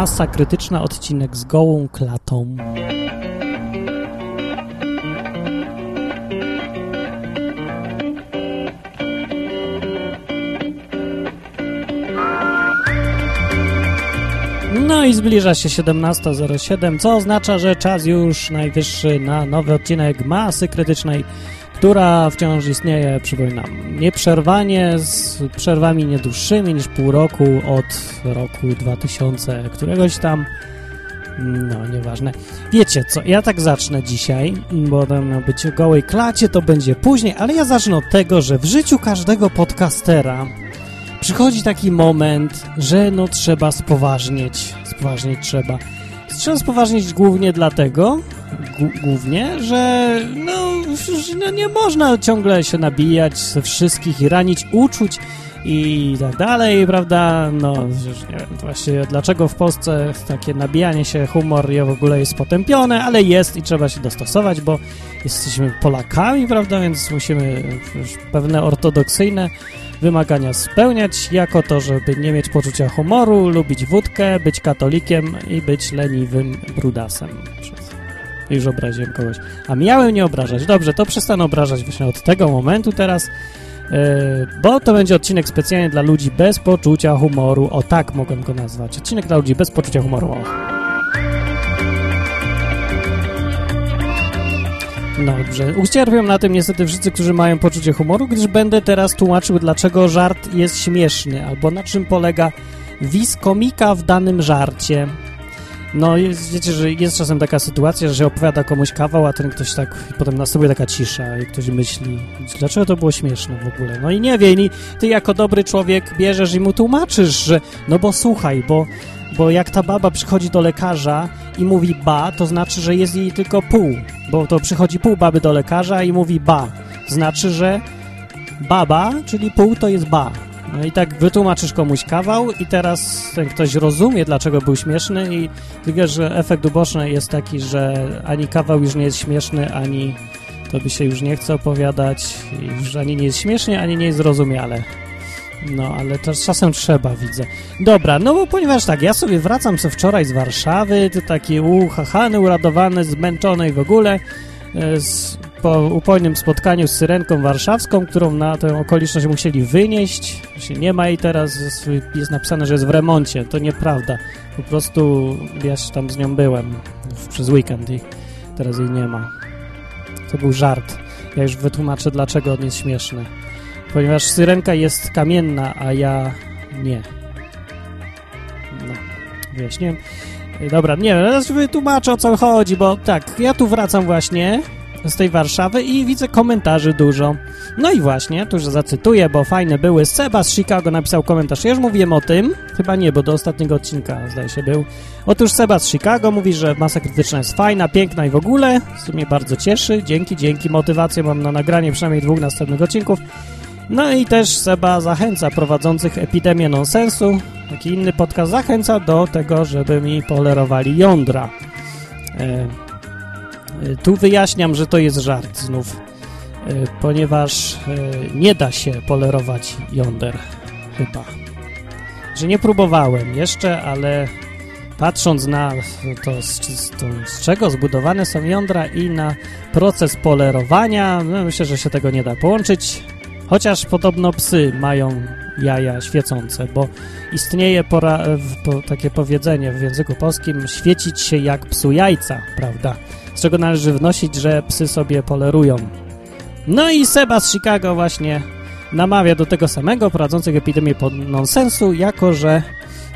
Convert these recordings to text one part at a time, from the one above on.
Masa krytyczna, odcinek z gołą klatą. No i zbliża się 17.07, co oznacza, że czas już najwyższy na nowy odcinek Masy Krytycznej, która wciąż istnieje, przypominam, nieprzerwanie, z przerwami nie dłuższymi niż pół roku od roku 2000 któregoś tam. No, nieważne. Wiecie co, ja tak zacznę dzisiaj, bo to miał być o gołej klacie, to będzie później, ale ja zacznę od tego, że w życiu każdego podcastera przychodzi taki moment, że no trzeba spoważnieć. Spoważnieć trzeba. Trzeba spoważnieć głównie dlatego, głównie, że no, no nie można ciągle się nabijać ze wszystkich i ranić uczuć i tak dalej, prawda? No, nie wiem właśnie dlaczego w Polsce takie nabijanie się, humor w ogóle jest potępione, ale jest i trzeba się dostosować, bo jesteśmy Polakami, prawda? Więc musimy pewne ortodoksyjne wymagania spełniać, jako to, żeby nie mieć poczucia humoru, lubić wódkę, być katolikiem i być leniwym brudasem. Już obraziłem kogoś. A miałem nie obrażać. Dobrze, to przestanę obrażać właśnie od tego momentu teraz, yy, bo to będzie odcinek specjalnie dla ludzi bez poczucia humoru. O tak mogę go nazwać. Odcinek dla ludzi bez poczucia humoru. O. dobrze. Ucierpią na tym niestety wszyscy, którzy mają poczucie humoru, gdyż będę teraz tłumaczył, dlaczego żart jest śmieszny, albo na czym polega wis komika w danym żarcie. No, jest, wiecie, że jest czasem taka sytuacja, że się opowiada komuś kawał, a ten ktoś tak, potem następuje taka cisza i ktoś myśli, dlaczego to było śmieszne w ogóle. No i nie wie, i ty jako dobry człowiek bierzesz i mu tłumaczysz, że no bo słuchaj, bo bo jak ta baba przychodzi do lekarza i mówi ba, to znaczy, że jest jej tylko pół, bo to przychodzi pół baby do lekarza i mówi ba. Znaczy, że baba, czyli pół to jest ba. No i tak wytłumaczysz komuś kawał i teraz ten ktoś rozumie, dlaczego był śmieszny i ty wiesz, że efekt uboczny jest taki, że ani kawał już nie jest śmieszny, ani to by się już nie chce opowiadać, już ani nie jest śmiesznie, ani nie jest zrozumiale. No, ale to czasem trzeba, widzę. Dobra, no bo ponieważ tak, ja sobie wracam co wczoraj z Warszawy, to taki uchachany, uradowany, zmęczony i w ogóle e, z, po upojnym spotkaniu z Syrenką Warszawską, którą na tę okoliczność musieli wynieść. Nie ma jej teraz, jest napisane, że jest w remoncie. To nieprawda. Po prostu ja się tam z nią byłem przez weekend i teraz jej nie ma. To był żart. Ja już wytłumaczę, dlaczego on jest śmieszny ponieważ syrenka jest kamienna, a ja nie. No, wyjaśniłem. Dobra, nie wiem, teraz wytłumaczę o co chodzi, bo tak, ja tu wracam właśnie z tej Warszawy i widzę komentarzy dużo. No i właśnie, tu już zacytuję, bo fajne były. Seba z Chicago napisał komentarz. Ja już mówiłem o tym, chyba nie, bo do ostatniego odcinka zdaje się był. Otóż Seba z Chicago mówi, że masa krytyczna jest fajna, piękna i w ogóle. Co mnie bardzo cieszy. Dzięki, dzięki. Motywację mam na nagranie przynajmniej dwóch następnych odcinków. No i też Seba zachęca prowadzących epidemię nonsensu, taki inny podcast zachęca do tego, żeby mi polerowali jądra. E, e, tu wyjaśniam, że to jest żart znów, e, ponieważ e, nie da się polerować jąder, chyba. Że nie próbowałem jeszcze, ale patrząc na to, z, z, to, z czego zbudowane są jądra i na proces polerowania, no myślę, że się tego nie da połączyć. Chociaż podobno psy mają jaja świecące, bo istnieje pora, po, takie powiedzenie w języku polskim świecić się jak psu jajca, prawda? Z czego należy wnosić, że psy sobie polerują. No i Seba z Chicago właśnie namawia do tego samego, prowadzących epidemię pod nonsensu, jako że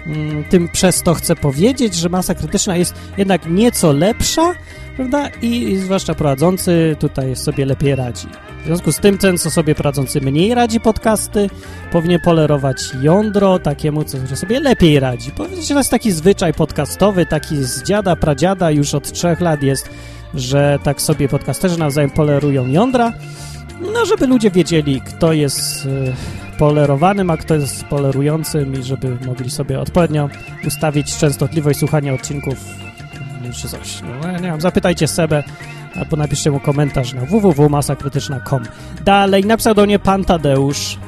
mm, tym przez to chce powiedzieć, że masa krytyczna jest jednak nieco lepsza, prawda? I, zwłaszcza prowadzący tutaj sobie lepiej radzi. W związku z tym ten, co sobie prowadzący mniej radzi podcasty, powinien polerować jądro takiemu, co sobie lepiej radzi. Powiedzieć, że to jest taki zwyczaj podcastowy, taki z dziada, pradziada już od trzech lat jest, że tak sobie podcasterzy nawzajem polerują jądra, no żeby ludzie wiedzieli, kto jest y, polerowanym, a kto jest polerującym i żeby mogli sobie odpowiednio ustawić częstotliwość słuchania odcinków czy coś. No, nie wiem, zapytajcie Sebę, albo napiszcie mu komentarz na www.masakrytyczna.com. Dalej napisał do mnie pan Tadeusz.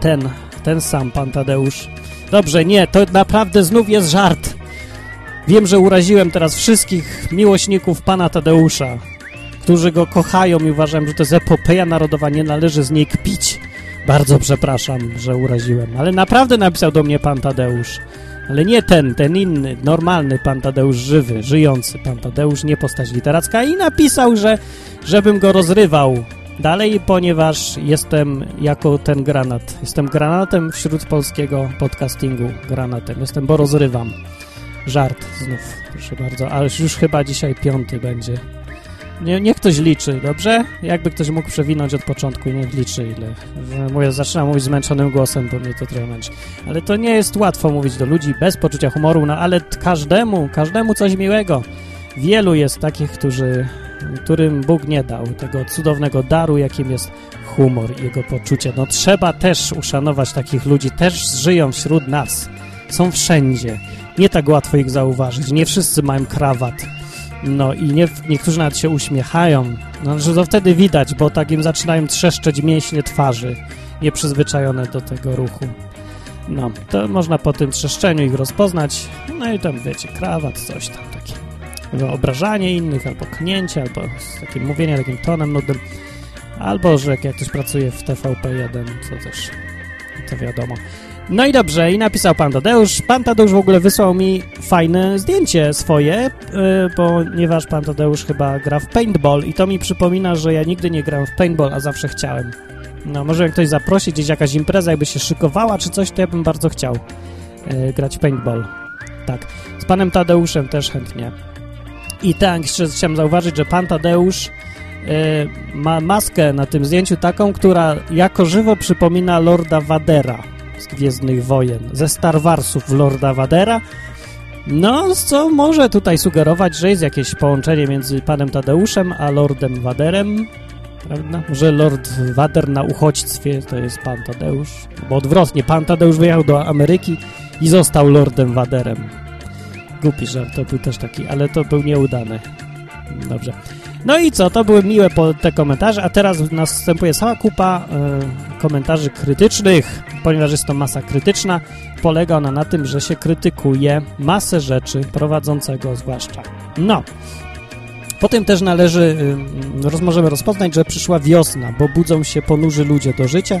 Ten, ten sam pan Tadeusz. Dobrze, nie, to naprawdę znów jest żart. Wiem, że uraziłem teraz wszystkich miłośników pana Tadeusza, którzy go kochają i uważam, że to jest epopeja narodowa, nie należy z niej kpić. Bardzo przepraszam, że uraziłem, ale naprawdę napisał do mnie pan Tadeusz. Ale nie ten, ten inny, normalny pan Tadeusz żywy, żyjący pan Tadeusz, nie postać literacka i napisał, że żebym go rozrywał dalej, ponieważ jestem jako ten granat. Jestem granatem wśród polskiego podcastingu, granatem. Jestem, bo rozrywam. Żart znów, proszę bardzo, ale już chyba dzisiaj piąty będzie. Nie, niech ktoś liczy, dobrze? Jakby ktoś mógł przewinąć od początku, niech liczy ile. Mówię, zaczynam mówić zmęczonym głosem, bo mnie to trochę męczy. Ale to nie jest łatwo mówić do ludzi bez poczucia humoru, no ale każdemu, każdemu coś miłego. Wielu jest takich, którzy, którym Bóg nie dał tego cudownego daru, jakim jest humor i jego poczucie. No trzeba też uszanować takich ludzi, też żyją wśród nas. Są wszędzie. Nie tak łatwo ich zauważyć. Nie wszyscy mają krawat no i nie, niektórzy nawet się uśmiechają. No, że to wtedy widać, bo tak im zaczynają trzeszczeć mięśnie twarzy, nieprzyzwyczajone do tego ruchu. No, to można po tym trzeszczeniu ich rozpoznać. No i tam, wiecie, krawat, coś tam takie. Obrażanie innych, albo knięcie, albo takie mówienie takim tonem nudnym. Albo, że jak ktoś pracuje w TVP1, to też to wiadomo. No i dobrze, i napisał pan Tadeusz. Pan Tadeusz w ogóle wysłał mi fajne zdjęcie swoje, yy, ponieważ pan Tadeusz chyba gra w paintball i to mi przypomina, że ja nigdy nie grałem w paintball, a zawsze chciałem. No, może jak ktoś zaprosi, gdzieś jakaś impreza jakby się szykowała czy coś, to ja bym bardzo chciał yy, grać w paintball. Tak, z panem Tadeuszem też chętnie. I tak, jeszcze chciałem zauważyć, że pan Tadeusz yy, ma maskę na tym zdjęciu taką, która jako żywo przypomina Lorda Vadera z Gwiezdnych Wojen, ze Star Warsów Lorda Vadera. No, co może tutaj sugerować, że jest jakieś połączenie między panem Tadeuszem a Lordem Vaderem, prawda? Może Lord Vader na uchodźstwie to jest pan Tadeusz, bo odwrotnie, pan Tadeusz wyjechał do Ameryki i został Lordem Vaderem. Głupi żart, to był też taki, ale to był nieudany. Dobrze. No i co, to były miłe te komentarze, a teraz następuje cała kupa y, komentarzy krytycznych, ponieważ jest to masa krytyczna. Polega ona na tym, że się krytykuje masę rzeczy prowadzącego zwłaszcza. No, Potem też należy, y, możemy rozpoznać, że przyszła wiosna, bo budzą się ponurzy ludzie do życia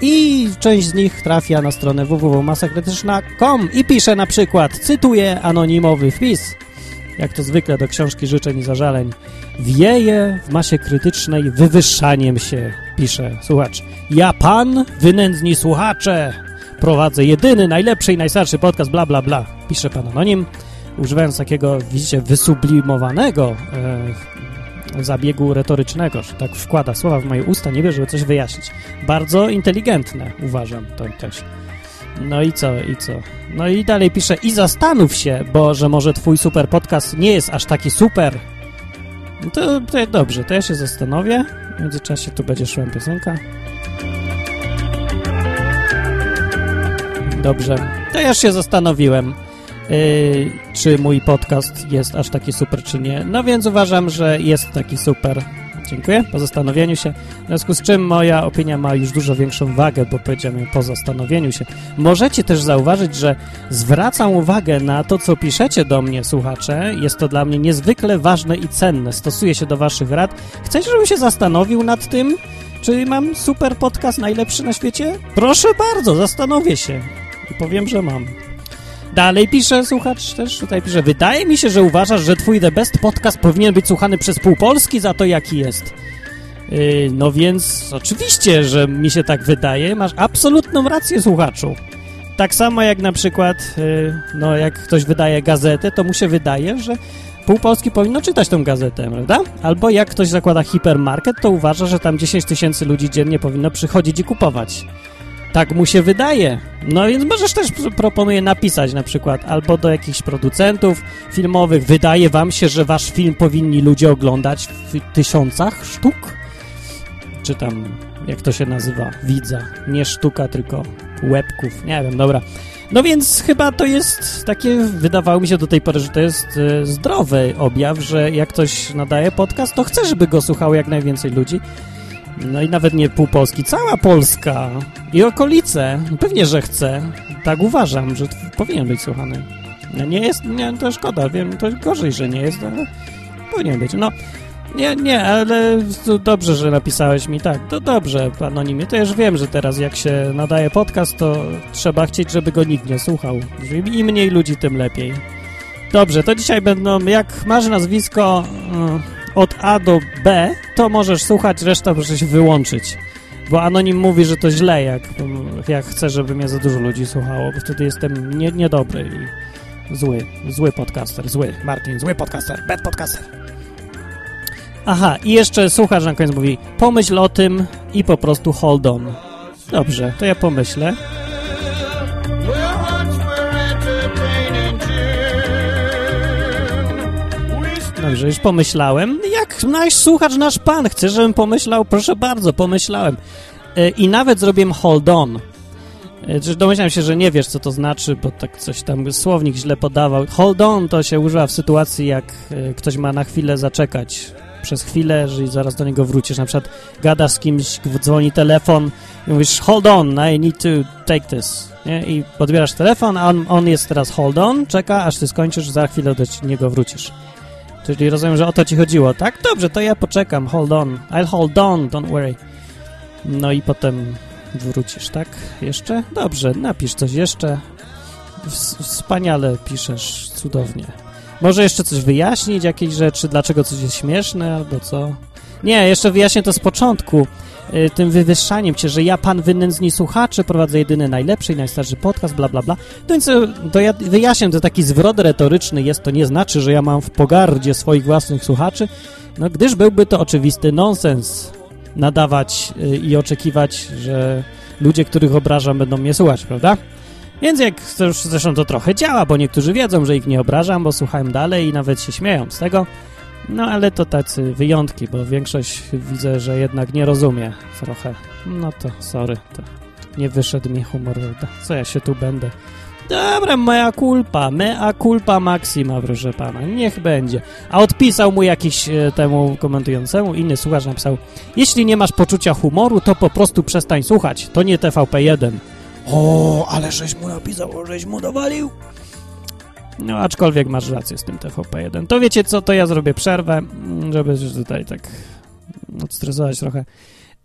i część z nich trafia na stronę www.masakrytyczna.com i pisze na przykład, cytuję anonimowy wpis, jak to zwykle do książki życzeń i zażaleń, wieje w masie krytycznej wywyższaniem się, pisze słuchacz. Ja pan, wynędzni słuchacze, prowadzę jedyny, najlepszy i najstarszy podcast, bla, bla, bla, pisze pan anonim, używając takiego, widzicie, wysublimowanego e, zabiegu retorycznego, że tak wkłada słowa w moje usta, wie, żeby coś wyjaśnić. Bardzo inteligentne, uważam, to też. No i co, i co? No i dalej pisze, i zastanów się, bo że może twój super podcast nie jest aż taki super. No to, to dobrze, to ja się zastanowię. W międzyczasie tu będzie szła piosenka. Dobrze, to ja się zastanowiłem, yy, czy mój podcast jest aż taki super, czy nie. No więc uważam, że jest taki super. Dziękuję po zastanowieniu się. W związku z czym moja opinia ma już dużo większą wagę, bo powiedziałem po zastanowieniu się. Możecie też zauważyć, że zwracam uwagę na to, co piszecie do mnie, słuchacze. Jest to dla mnie niezwykle ważne i cenne. Stosuję się do waszych rad. Chcecie, żebym się zastanowił nad tym, czy mam super podcast najlepszy na świecie? Proszę bardzo, zastanowię się. I powiem, że mam. Dalej pisze słuchacz też, tutaj pisze, wydaje mi się, że uważasz, że twój The Best podcast powinien być słuchany przez pół Polski za to, jaki jest. Yy, no więc oczywiście, że mi się tak wydaje. Masz absolutną rację, słuchaczu. Tak samo jak na przykład, yy, no jak ktoś wydaje gazetę, to mu się wydaje, że pół Polski powinno czytać tą gazetę, prawda? Albo jak ktoś zakłada hipermarket, to uważa, że tam 10 tysięcy ludzi dziennie powinno przychodzić i kupować. Tak mu się wydaje. No więc możesz też proponuję napisać na przykład albo do jakichś producentów filmowych. Wydaje wam się, że wasz film powinni ludzie oglądać w tysiącach sztuk? Czy tam, jak to się nazywa, widza. Nie sztuka, tylko łebków. Nie wiem, dobra. No więc chyba to jest takie, wydawało mi się do tej pory, że to jest e, zdrowy objaw, że jak ktoś nadaje podcast, to chce, żeby go słuchało jak najwięcej ludzi. No i nawet nie pół Polski, cała Polska i okolice. Pewnie, że chce. Tak uważam, że powinien być słuchany. No nie jest, nie, to szkoda, wiem, to gorzej, że nie jest, ale powinien być. No, nie, nie, ale dobrze, że napisałeś mi tak. To dobrze, anonimie. To już wiem, że teraz jak się nadaje podcast, to trzeba chcieć, żeby go nikt nie słuchał. Im mniej ludzi, tym lepiej. Dobrze, to dzisiaj będą, jak masz nazwisko y, od A do B, to możesz słuchać, reszta proszę się wyłączyć. Bo Anonim mówi, że to źle, jak, jak chce, żeby mnie za dużo ludzi słuchało, bo wtedy jestem nie, niedobry i zły, zły podcaster, zły, Martin, zły podcaster, bad podcaster. Aha, i jeszcze słuchacz na koniec mówi, pomyśl o tym i po prostu hold on. Dobrze, to ja pomyślę. Dobrze, już pomyślałem. Nasz słuchacz, nasz pan chce, żebym pomyślał, proszę bardzo, pomyślałem. E, I nawet zrobiłem hold on. E, domyślam się, że nie wiesz, co to znaczy, bo tak coś tam słownik źle podawał. Hold on to się używa w sytuacji, jak e, ktoś ma na chwilę zaczekać przez chwilę, że zaraz do niego wrócisz. Na przykład gadasz z kimś, dzwoni telefon i mówisz hold on, I need to take this. Nie? I podbierasz telefon, a on, on jest teraz hold on, czeka, aż ty skończysz, za chwilę do niego wrócisz. Czyli rozumiem, że o to ci chodziło, tak? Dobrze, to ja poczekam, hold on. I'll hold on, don't worry. No i potem wrócisz, tak? Jeszcze? Dobrze, napisz coś jeszcze. Wspaniale piszesz, cudownie. Może jeszcze coś wyjaśnić, jakieś rzeczy, dlaczego coś jest śmieszne, albo co? Nie, jeszcze wyjaśnię to z początku, tym wywyższaniem cię, że ja, pan wynędzni słuchacze, prowadzę jedyny najlepszy i najstarszy podcast, bla, bla, bla. To więc y, to ja wyjaśniam, to taki zwrot retoryczny jest, to nie znaczy, że ja mam w pogardzie swoich własnych słuchaczy, no gdyż byłby to oczywisty nonsens nadawać y, i oczekiwać, że ludzie, których obrażam, będą mnie słuchać, prawda? Więc jak zresztą to trochę działa, bo niektórzy wiedzą, że ich nie obrażam, bo słuchają dalej i nawet się śmieją z tego. No ale to tacy wyjątki, bo większość widzę, że jednak nie rozumie trochę. No to sorry, to nie wyszedł mi humor, co ja się tu będę. Dobra, mea culpa, mea culpa maxima, proszę pana, niech będzie. A odpisał mu jakiś e, temu komentującemu, inny słuchacz napisał, jeśli nie masz poczucia humoru, to po prostu przestań słuchać, to nie TVP1. O, ale żeś mu napisał, żeś mu dowalił. No, aczkolwiek masz rację z tym TVP1. To wiecie co, to ja zrobię przerwę, żeby tutaj tak odstresować trochę.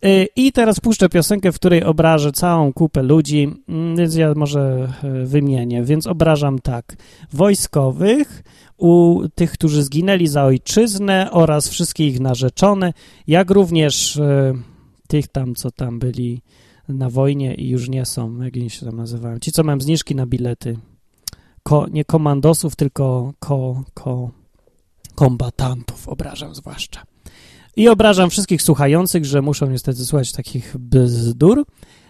Y, I teraz puszczę piosenkę, w której obrażę całą kupę ludzi, mm, więc ja może y, wymienię. Więc obrażam tak, wojskowych, u tych, którzy zginęli za ojczyznę oraz wszystkich ich narzeczone, jak również y, tych tam, co tam byli na wojnie i już nie są, jak oni się tam nazywają. Ci, co mają zniżki na bilety. Ko, nie komandosów, tylko ko, ko, kombatantów obrażam zwłaszcza. I obrażam wszystkich słuchających, że muszą niestety słuchać takich bzdur,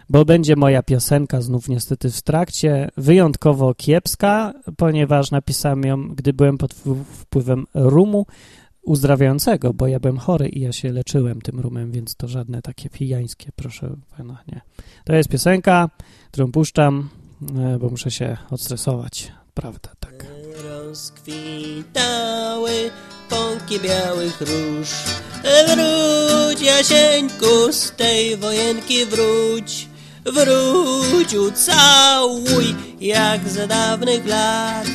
bo będzie moja piosenka znów niestety w trakcie, wyjątkowo kiepska, ponieważ napisałem ją, gdy byłem pod wpływem rumu, uzdrawiającego, bo ja byłem chory i ja się leczyłem tym rumem, więc to żadne takie pijańskie, proszę pana, nie. To jest piosenka, którą puszczam, e, bo muszę się odstresować, prawda, tak. Rozkwitały pąki białych róż, wróć Jasieńku z tej wojenki, wróć. Wróć, ucałuj, jak za dawnych lat,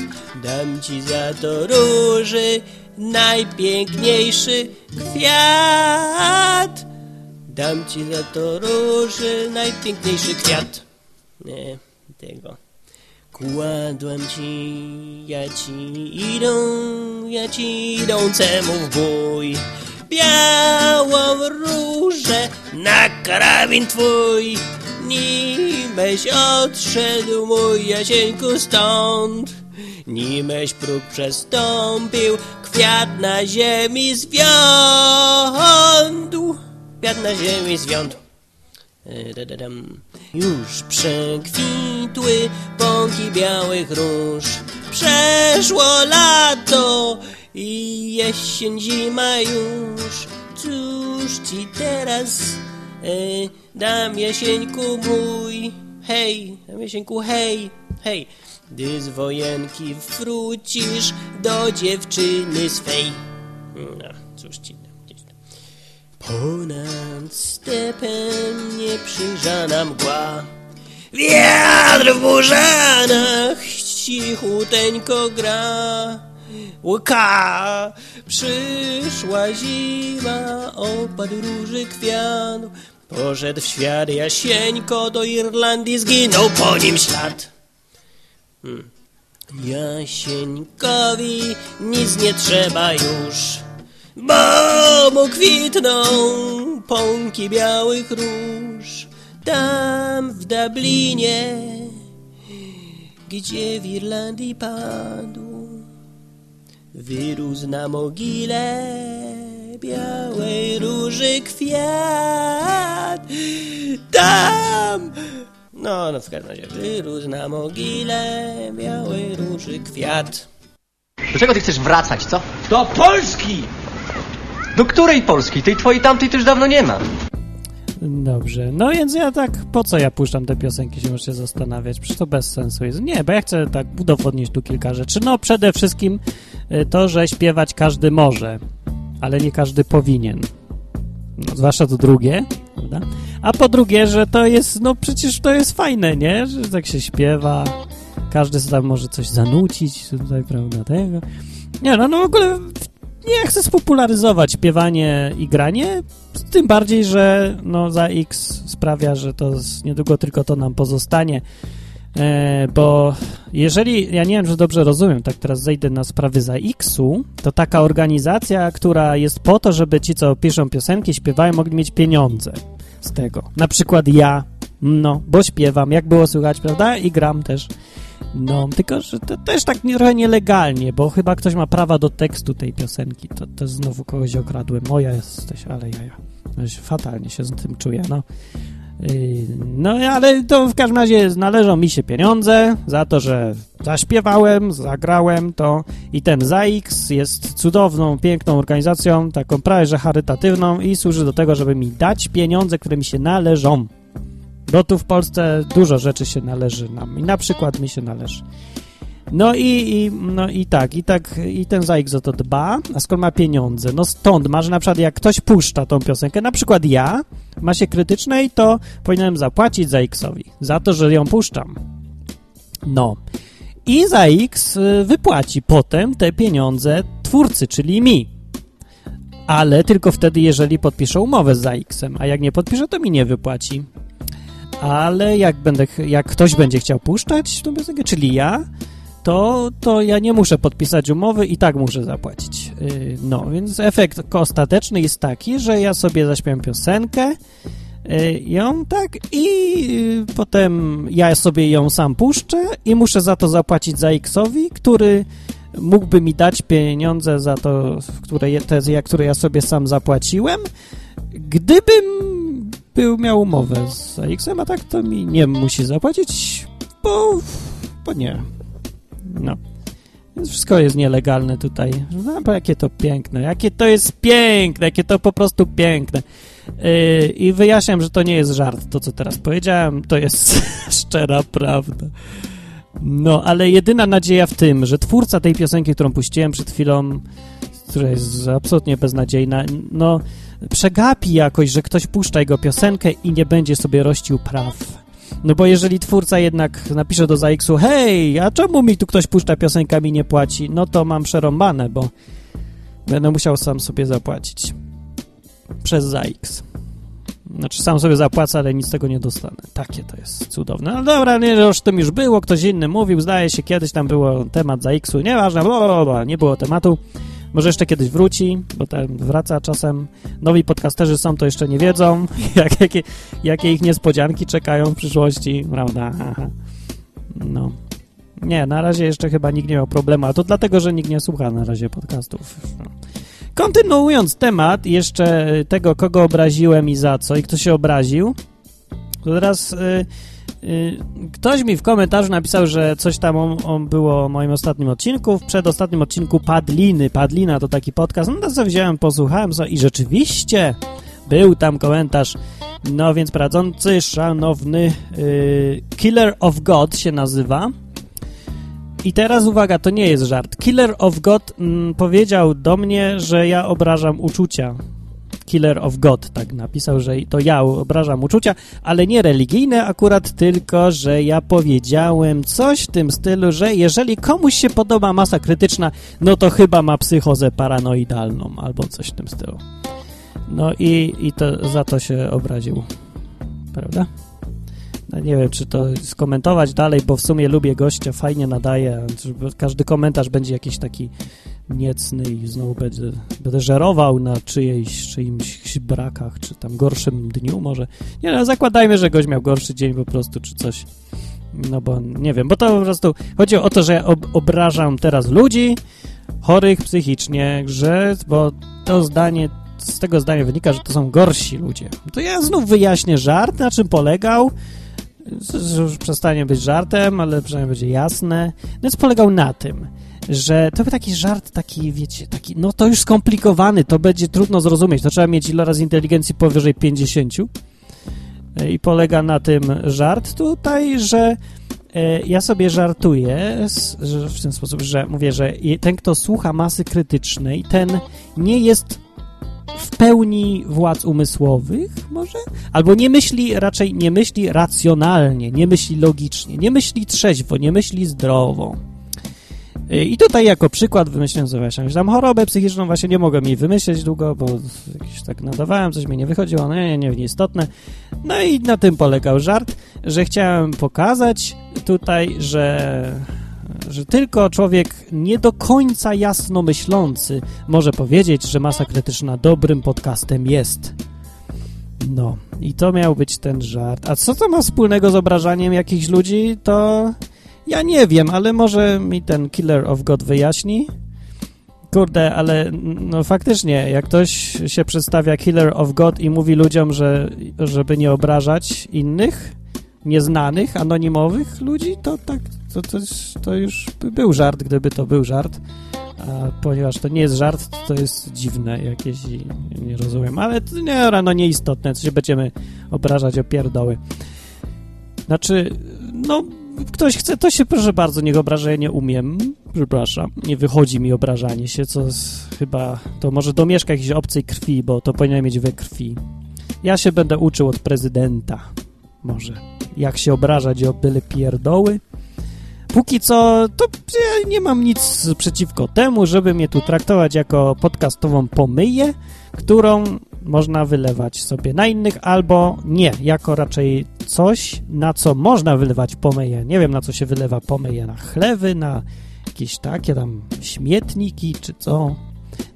dam ci za to róży, najpiękniejszy kwiat. Dam ci za to róży najpiękniejszy kwiat. Nie, tego. Kładłem ci, ja ci idą, ja ci idącemu w bój. Białą różę na karabin twój, nimeś odszedł mój Jasieńku stąd. Nimeś próg przestąpił, kwiat na ziemi zwiądł. Kwiat na ziemi zwiądł. Już przekwitły pąki białych róż. Przeszło lato i jesień, zima już. Cóż ci teraz e, dam jesieńku mój? Hej, dam jesieńku, hej, hej. Gdy z wojenki wrócisz do dziewczyny swej. No, Ponad stepem nieprzyjrzana mgła. Wiatr w burzanach cichuteńko gra. Łyka! Przyszła zima, opadł róży kwiat. Poszedł w świat Jasieńko, do Irlandii zginął po nim ślad. Hmm. Jasieńkowi nic nie trzeba już, bo mu kwitną pąki białych róż. Tam w Dublinie, gdzie w Irlandii padł, wyrósł na mogile białej róży kwiat. Tam no, no w każdym razie wyrósł na mogile białej róży kwiat. Do czego ty chcesz wracać, co? Do Polski! Do której Polski? Tej twojej tamtej też dawno nie ma. Dobrze, no więc ja tak, po co ja puszczam te piosenki, się zastanawiać, przecież to bez sensu jest. Nie, bo ja chcę tak udowodnić tu kilka rzeczy. No przede wszystkim y, to, że śpiewać każdy może, ale nie każdy powinien. No, zwłaszcza to drugie, prawda? A po drugie, że to jest, no przecież to jest fajne, nie? Że tak się śpiewa, każdy sobie tam może coś zanucić tutaj, prawda, tego. Nie, no, no w ogóle nie chcę spopularyzować śpiewanie i granie, tym bardziej, że no za X sprawia, że to niedługo tylko to nam pozostanie. E, bo jeżeli, ja nie wiem, czy dobrze rozumiem, tak teraz zejdę na sprawy za X-u, to taka organizacja, która jest po to, żeby ci, co piszą piosenki, śpiewają, mogli mieć pieniądze z tego. Na przykład ja, no, bo śpiewam, jak było słychać, prawda? I gram też. No, tylko, że to też tak trochę nielegalnie, bo chyba ktoś ma prawa do tekstu tej piosenki. To, to znowu kogoś okradłem. Moja jesteś, ale ja, ja. Fatalnie się z tym czuję, no. Yy, no, ale to w każdym razie należą mi się pieniądze za to, że zaśpiewałem, zagrałem to i ten ZAX jest cudowną, piękną organizacją, taką prawie że charytatywną i służy do tego, żeby mi dać pieniądze, które mi się należą. Bo tu w Polsce dużo rzeczy się należy nam i na przykład mi się należy. No i, i, no i tak, i tak, i ten ZAX o to dba, a skoro ma pieniądze, no stąd ma, że na przykład jak ktoś puszcza tą piosenkę, na przykład ja, ma się krytycznej, to powinienem zapłacić ZAX-owi za to, że ją puszczam. No. I ZAX wypłaci potem te pieniądze twórcy, czyli mi. Ale tylko wtedy, jeżeli podpiszę umowę z ZAX-em, a jak nie podpiszę, to mi nie wypłaci. Ale jak, będę, jak ktoś będzie chciał puszczać tą piosenkę, czyli ja, to, to ja nie muszę podpisać umowy i tak muszę zapłacić. Yy, no, więc efekt ostateczny jest taki, że ja sobie zaśpiewam piosenkę, yy, ją tak i yy, potem ja sobie ją sam puszczę i muszę za to zapłacić za X-owi, który mógłby mi dać pieniądze za to, które, te, które ja sobie sam zapłaciłem, gdybym był, miał umowę z X-em, a tak to mi nie musi zapłacić, bo, bo nie. No. Więc wszystko jest nielegalne tutaj. No, bo jakie to piękne, jakie to jest piękne, jakie to po prostu piękne. Yy, I wyjaśniam, że to nie jest żart, to co teraz powiedziałem, to jest szczera prawda. No, ale jedyna nadzieja w tym, że twórca tej piosenki, którą puściłem przed chwilą, która jest absolutnie beznadziejna, no, przegapi jakoś, że ktoś puszcza jego piosenkę i nie będzie sobie rościł praw. No bo jeżeli twórca jednak napisze do ZAX-u hej, a czemu mi tu ktoś puszcza piosenkami nie płaci? No to mam przerąbane, bo będę musiał sam sobie zapłacić. Przez ZAX. Znaczy sam sobie zapłacę, ale nic z tego nie dostanę. Takie to jest cudowne. No dobra, nie, już tym już było, ktoś inny mówił, zdaje się, kiedyś tam było temat ZAX-u, nieważne, bla, bla, bla, nie było tematu. Może jeszcze kiedyś wróci, bo ten wraca czasem. Nowi podcasterzy są, to jeszcze nie wiedzą, jak, jakie, jakie ich niespodzianki czekają w przyszłości, prawda? Aha. No. Nie, na razie jeszcze chyba nikt nie miał problemu, a to dlatego, że nikt nie słucha na razie podcastów. No. Kontynuując temat jeszcze tego, kogo obraziłem i za co, i kto się obraził, to teraz... Y, Y, ktoś mi w komentarzu napisał, że coś tam było o moim ostatnim odcinku. W przedostatnim odcinku Padliny. Padlina to taki podcast. No to co wziąłem, posłuchałem so, i rzeczywiście był tam komentarz. No więc prowadzący, szanowny yy, Killer of God się nazywa. I teraz uwaga, to nie jest żart. Killer of God mm, powiedział do mnie, że ja obrażam uczucia Killer of God, tak napisał, że to ja obrażam uczucia, ale nie religijne akurat, tylko, że ja powiedziałem coś w tym stylu, że jeżeli komuś się podoba masa krytyczna, no to chyba ma psychozę paranoidalną albo coś w tym stylu. No i, i to za to się obraził, prawda? No nie wiem, czy to skomentować dalej, bo w sumie lubię gościa, fajnie nadaje. Każdy komentarz będzie jakiś taki niecny i znowu będę, będę żerował na czyjejś, czyimś brakach, czy tam gorszym dniu może. Nie no, zakładajmy, że gość miał gorszy dzień po prostu, czy coś. No bo nie wiem, bo to po prostu chodzi o to, że ja ob obrażam teraz ludzi chorych psychicznie, że, bo to zdanie, z tego zdania wynika, że to są gorsi ludzie. To ja znów wyjaśnię żart, na czym polegał, już przestanie być żartem, ale przynajmniej będzie jasne. No więc polegał na tym, że to był taki żart, taki, wiecie, taki, no to już skomplikowany, to będzie trudno zrozumieć, to trzeba mieć iloraz inteligencji powyżej 50 i polega na tym żart tutaj, że e, ja sobie żartuję w ten sposób, że mówię, że ten, kto słucha masy krytycznej, ten nie jest w pełni władz umysłowych, może? Albo nie myśli, raczej nie myśli racjonalnie, nie myśli logicznie, nie myśli trzeźwo, nie myśli zdrowo. I tutaj jako przykład wymyśliłem sobie właśnie tam chorobę psychiczną, właśnie nie mogłem jej wymyśleć długo, bo jakiś tak nadawałem, coś mi nie wychodziło, no nie, nie, nieistotne. No i na tym polegał żart, że chciałem pokazać tutaj, że, że tylko człowiek nie do końca jasno myślący może powiedzieć, że masa krytyczna dobrym podcastem jest. No, i to miał być ten żart. A co to ma wspólnego z obrażaniem jakichś ludzi, to ja nie wiem, ale może mi ten Killer of God wyjaśni. Kurde, ale no faktycznie, jak ktoś się przedstawia Killer of God i mówi ludziom, że żeby nie obrażać innych, nieznanych, anonimowych ludzi, to tak, to, to, to już by był żart, gdyby to był żart. A ponieważ to nie jest żart, to jest dziwne jakieś i nie rozumiem. Ale to nie, no nieistotne, co się będziemy obrażać o pierdoły. Znaczy, no ktoś chce, to się proszę bardzo, niech obraża, ja nie umiem, przepraszam, nie wychodzi mi obrażanie się, co jest, chyba, to może domieszka jakiejś obcej krwi, bo to powinien mieć we krwi. Ja się będę uczył od prezydenta, może, jak się obrażać o byle pierdoły. Póki co, to ja nie mam nic przeciwko temu, żeby mnie tu traktować jako podcastową pomyję, którą można wylewać sobie na innych, albo nie, jako raczej coś, na co można wylewać pomyje. Nie wiem, na co się wylewa pomyje, na chlewy, na jakieś takie tam śmietniki, czy co.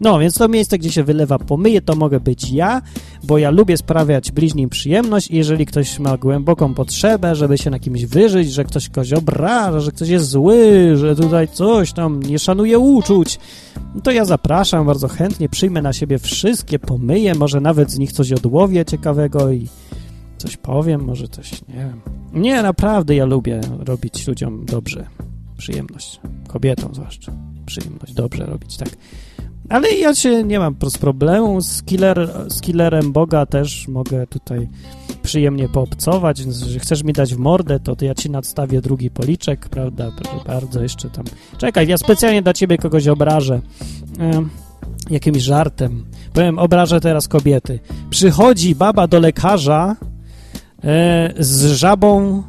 No, więc to miejsce, gdzie się wylewa pomyje, to mogę być ja, bo ja lubię sprawiać bliźnim przyjemność i jeżeli ktoś ma głęboką potrzebę, żeby się na kimś wyżyć, że ktoś kogoś obraża, że ktoś jest zły, że tutaj coś tam nie szanuje uczuć, to ja zapraszam bardzo chętnie, przyjmę na siebie wszystkie pomyje, może nawet z nich coś odłowię ciekawego i coś powiem, może coś, nie wiem. Nie, naprawdę ja lubię robić ludziom dobrze, przyjemność, kobietom zwłaszcza, przyjemność, dobrze robić, tak. Ale ja się nie mam problemu z, killer, z killerem Boga też mogę tutaj przyjemnie poobcować, jeżeli chcesz mi dać w mordę, to, to ja ci nadstawię drugi policzek, prawda, proszę bardzo, jeszcze tam. Czekaj, ja specjalnie dla ciebie kogoś obrażę. E, jakimś żartem. Powiem, obrażę teraz kobiety. Przychodzi baba do lekarza e, z żabą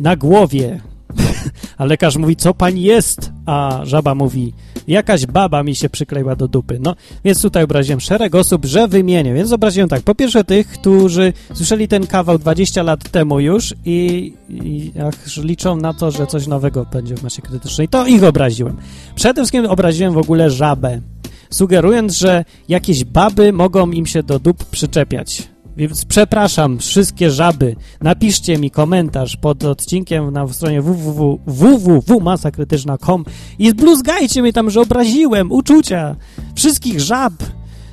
na głowie. A lekarz mówi, co pani jest? A żaba mówi, jakaś baba mi się przykleiła do dupy. No, więc tutaj obraziłem szereg osób, że wymienię. Więc obraziłem tak, po pierwsze tych, którzy słyszeli ten kawał 20 lat temu już i, i liczą na to, że coś nowego będzie w masie krytycznej, to ich obraziłem. Przede wszystkim obraziłem w ogóle żabę, sugerując, że jakieś baby mogą im się do dup przyczepiać. Więc przepraszam wszystkie żaby, napiszcie mi komentarz pod odcinkiem na stronie www.masakrytyczna.com i bluzgajcie mnie tam, że obraziłem uczucia wszystkich żab,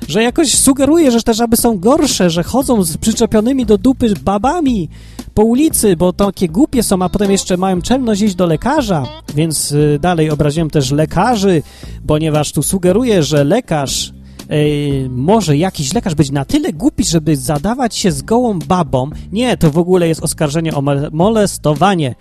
że jakoś sugeruję, że te żaby są gorsze, że chodzą z przyczepionymi do dupy babami po ulicy, bo takie głupie są, a potem jeszcze mają czelność iść do lekarza, więc y, dalej obraziłem też lekarzy, ponieważ tu sugeruję, że lekarz może jakiś lekarz być na tyle głupi, żeby zadawać się z gołą babą. Nie, to w ogóle jest oskarżenie o molestowanie.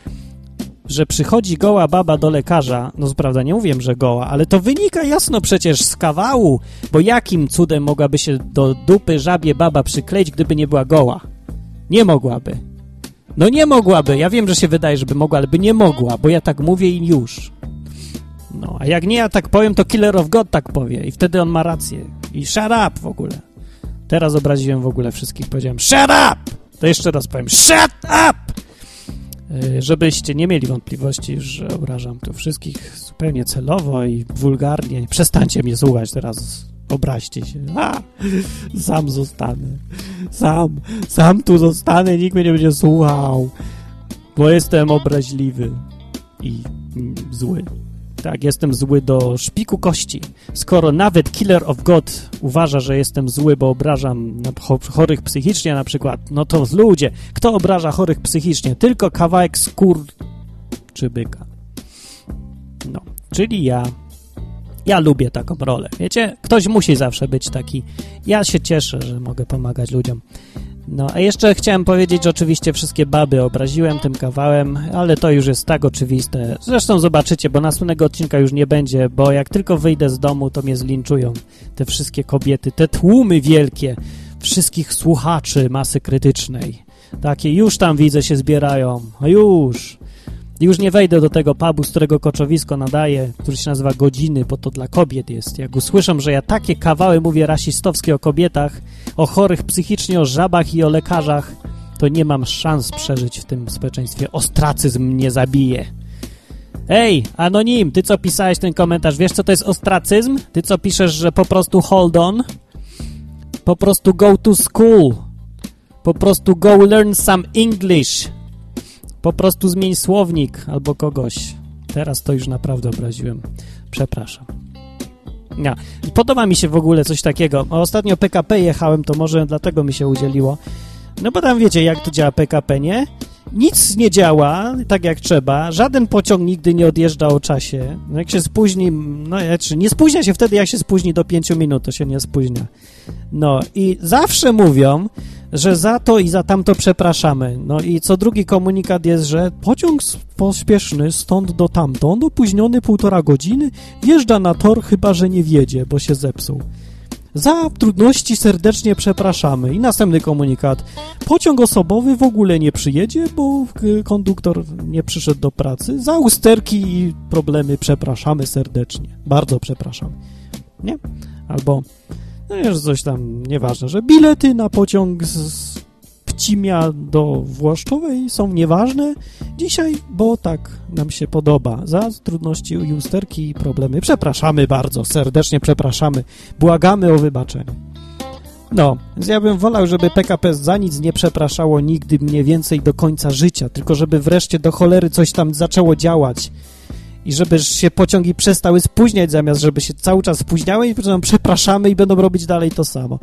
że przychodzi goła baba do lekarza, no prawda nie mówię, że goła, ale to wynika jasno przecież z kawału, bo jakim cudem mogłaby się do dupy żabie baba przykleić, gdyby nie była goła? Nie mogłaby. No nie mogłaby. Ja wiem, że się wydaje, żeby mogła, ale by nie mogła, bo ja tak mówię i już. No, a jak nie ja tak powiem, to Killer of God tak powie i wtedy on ma rację. I shut up w ogóle. Teraz obraziłem w ogóle wszystkich. Powiedziałem shut up! To jeszcze raz powiem shut up! Yy, Żebyście nie mieli wątpliwości, że obrażam tu wszystkich zupełnie celowo i wulgarnie. Przestańcie mnie słuchać teraz. Obraźcie się. A, sam zostanę. Sam, sam tu zostanę, nikt mnie nie będzie słuchał. Bo jestem obraźliwy i mm, zły. Tak, jestem zły do szpiku kości. Skoro nawet Killer of God uważa, że jestem zły, bo obrażam chorych psychicznie na przykład, no to ludzie, kto obraża chorych psychicznie? Tylko kawałek skór czy byka. No, czyli ja. Ja lubię taką rolę. Wiecie, ktoś musi zawsze być taki. Ja się cieszę, że mogę pomagać ludziom. No, a jeszcze chciałem powiedzieć, że oczywiście wszystkie baby obraziłem tym kawałem, ale to już jest tak oczywiste. Zresztą zobaczycie, bo następnego odcinka już nie będzie, bo jak tylko wyjdę z domu, to mnie zlinczują te wszystkie kobiety, te tłumy wielkie wszystkich słuchaczy masy krytycznej. Takie już tam widzę się zbierają. Już. Już nie wejdę do tego pubu, z którego koczowisko nadaje, który się nazywa Godziny, bo to dla kobiet jest. Jak usłyszą, że ja takie kawały mówię rasistowskie o kobietach, o chorych psychicznie, o żabach i o lekarzach, to nie mam szans przeżyć w tym społeczeństwie. Ostracyzm mnie zabije. Ej, anonim, ty co pisałeś ten komentarz, wiesz co to jest ostracyzm? Ty co piszesz, że po prostu hold on? Po prostu go to school. Po prostu go learn some English. Po prostu zmień słownik albo kogoś. Teraz to już naprawdę obraziłem. Przepraszam. Ja. Podoba mi się w ogóle coś takiego. Ostatnio PKP jechałem, to może dlatego mi się udzieliło. No bo tam wiecie, jak to działa PKP, nie? Nic nie działa tak jak trzeba, żaden pociąg nigdy nie odjeżdża o czasie. Jak się spóźni, no znaczy nie spóźnia się wtedy, jak się spóźni do 5 minut, to się nie spóźnia. No i zawsze mówią, że za to i za tamto przepraszamy. No i co drugi komunikat jest, że pociąg pospieszny stąd do tamtąd, opóźniony półtora godziny, wjeżdża na tor, chyba że nie wjedzie, bo się zepsuł. Za trudności serdecznie przepraszamy. I następny komunikat. Pociąg osobowy w ogóle nie przyjedzie, bo konduktor nie przyszedł do pracy. Za usterki i problemy przepraszamy serdecznie. Bardzo przepraszamy. Nie? Albo no już coś tam, nieważne, że bilety na pociąg z- Pcimia do Włoszczowej są nieważne dzisiaj, bo tak nam się podoba. Za trudności usterki i problemy przepraszamy bardzo, serdecznie przepraszamy. Błagamy o wybaczenie. No, więc ja bym wolał, żeby PKP za nic nie przepraszało nigdy mniej więcej do końca życia, tylko żeby wreszcie do cholery coś tam zaczęło działać i żeby się pociągi przestały spóźniać, zamiast żeby się cały czas spóźniały i potem przepraszamy i będą robić dalej to samo.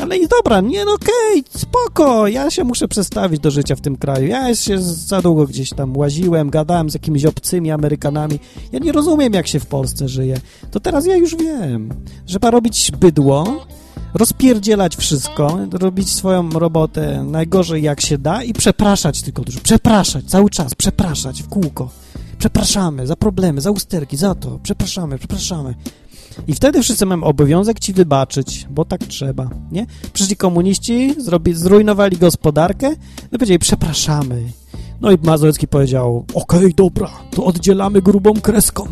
Ale i dobra, nie no okej, spoko, ja się muszę przestawić do życia w tym kraju. Ja się za długo gdzieś tam łaziłem, gadałem z jakimiś obcymi Amerykanami. Ja nie rozumiem, jak się w Polsce żyje. To teraz ja już wiem. Trzeba robić bydło, rozpierdzielać wszystko, robić swoją robotę najgorzej jak się da i przepraszać tylko dużo. Przepraszać, cały czas, przepraszać w kółko. Przepraszamy za problemy, za usterki, za to. Przepraszamy, przepraszamy. I wtedy wszyscy mamy obowiązek ci wybaczyć, bo tak trzeba, nie? Przyszli komuniści, zrobi, zrujnowali gospodarkę, no powiedzieli, przepraszamy. No i Mazowiecki powiedział, okej, dobra, to oddzielamy grubą kreską.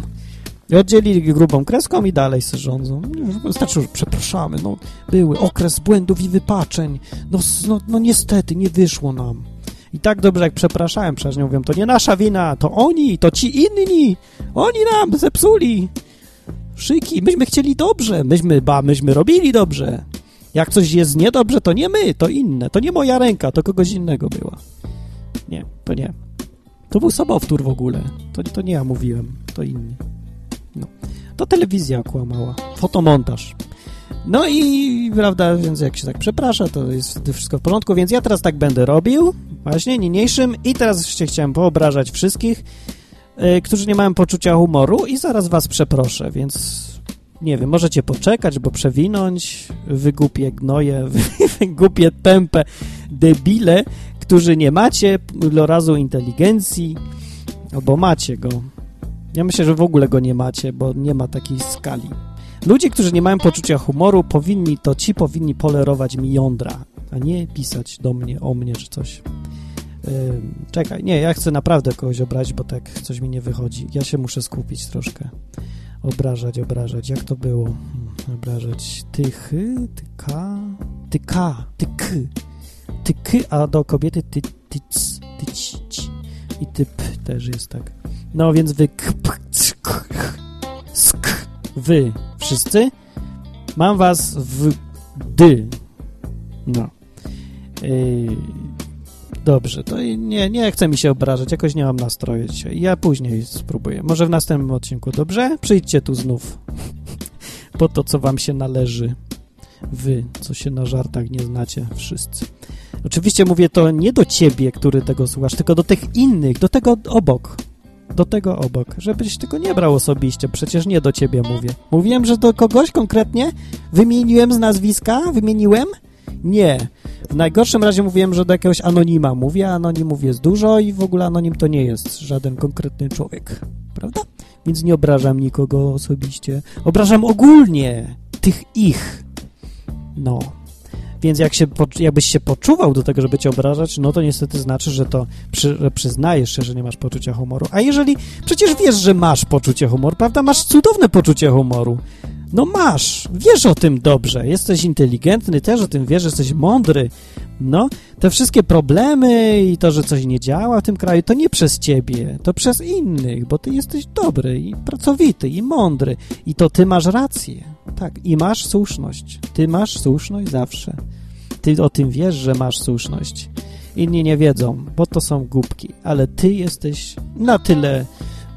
I oddzielili grubą kreską i dalej se rządzą. Wystarczy, że przepraszamy, no, były okres błędów i wypaczeń. No, no, no niestety, nie wyszło nam. I tak dobrze jak przepraszałem, przecież nie mówią, to nie nasza wina, to oni, to ci inni, oni nam zepsuli. Szyki, myśmy chcieli dobrze, myśmy, ba, myśmy robili dobrze. Jak coś jest niedobrze, to nie my, to inne. To nie moja ręka, to kogoś innego była. Nie, to nie. To był sobowtór w ogóle. To, to nie ja mówiłem, to inni. No. To telewizja kłamała. Fotomontaż. No i prawda, więc jak się tak przeprasza, to jest wtedy wszystko w porządku, więc ja teraz tak będę robił, właśnie niniejszym i teraz jeszcze chciałem poobrażać wszystkich, y, którzy nie mają poczucia humoru i zaraz was przeproszę, więc nie wiem, możecie poczekać, bo przewinąć, wygupie gnoje, wygupie pępę, debile, którzy nie macie ilorazu inteligencji, Albo macie go. Ja myślę, że w ogóle go nie macie, bo nie ma takiej skali. Ludzie, którzy nie mają poczucia humoru, powinni to ci powinni polerować mi jądra, a nie pisać do mnie, o mnie czy coś. Yy, czekaj, nie, ja chcę naprawdę kogoś obrazić, bo tak coś mi nie wychodzi. Ja się muszę skupić troszkę. Obrażać, obrażać. Jak to było? Hmm, obrażać tychy, tyka, tyka, tyky, tyky, a do kobiety ty, tyc, tyć, i typ też jest tak. No więc wy k, p, c, k, sk, wy wszyscy mam was w dy. No. Yy, dobrze, to nie, nie chce mi się obrażać, jakoś nie mam nastroju dzisiaj. Ja później spróbuję. Może w następnym odcinku, dobrze? Przyjdźcie tu znów. po to, co wam się należy. Wy, co się na żartach nie znacie, wszyscy. Oczywiście mówię to nie do ciebie, który tego słuchasz, tylko do tych innych, do tego obok. Do tego obok, żebyś tego nie brał osobiście, przecież nie do ciebie mówię. Mówiłem, że do kogoś konkretnie? Wymieniłem z nazwiska? Wymieniłem? Nie. W najgorszym razie mówiłem, że do jakiegoś anonima mówię, anonimów jest dużo i w ogóle anonim to nie jest żaden konkretny człowiek, prawda? Więc nie obrażam nikogo osobiście. Obrażam ogólnie tych ich. No. Więc jak się, jakbyś się poczuwał do tego, żeby cię obrażać, no to niestety znaczy, że to przy, że przyznajesz się, że nie masz poczucia humoru. A jeżeli przecież wiesz, że masz poczucie humoru, prawda? Masz cudowne poczucie humoru. No masz, wiesz o tym dobrze, jesteś inteligentny, też o tym wiesz, jesteś mądry. No, te wszystkie problemy i to, że coś nie działa w tym kraju, to nie przez ciebie, to przez innych, bo ty jesteś dobry i pracowity i mądry i to ty masz rację. Tak, i masz słuszność. Ty masz słuszność zawsze. Ty o tym wiesz, że masz słuszność. Inni nie wiedzą, bo to są głupki, ale ty jesteś na tyle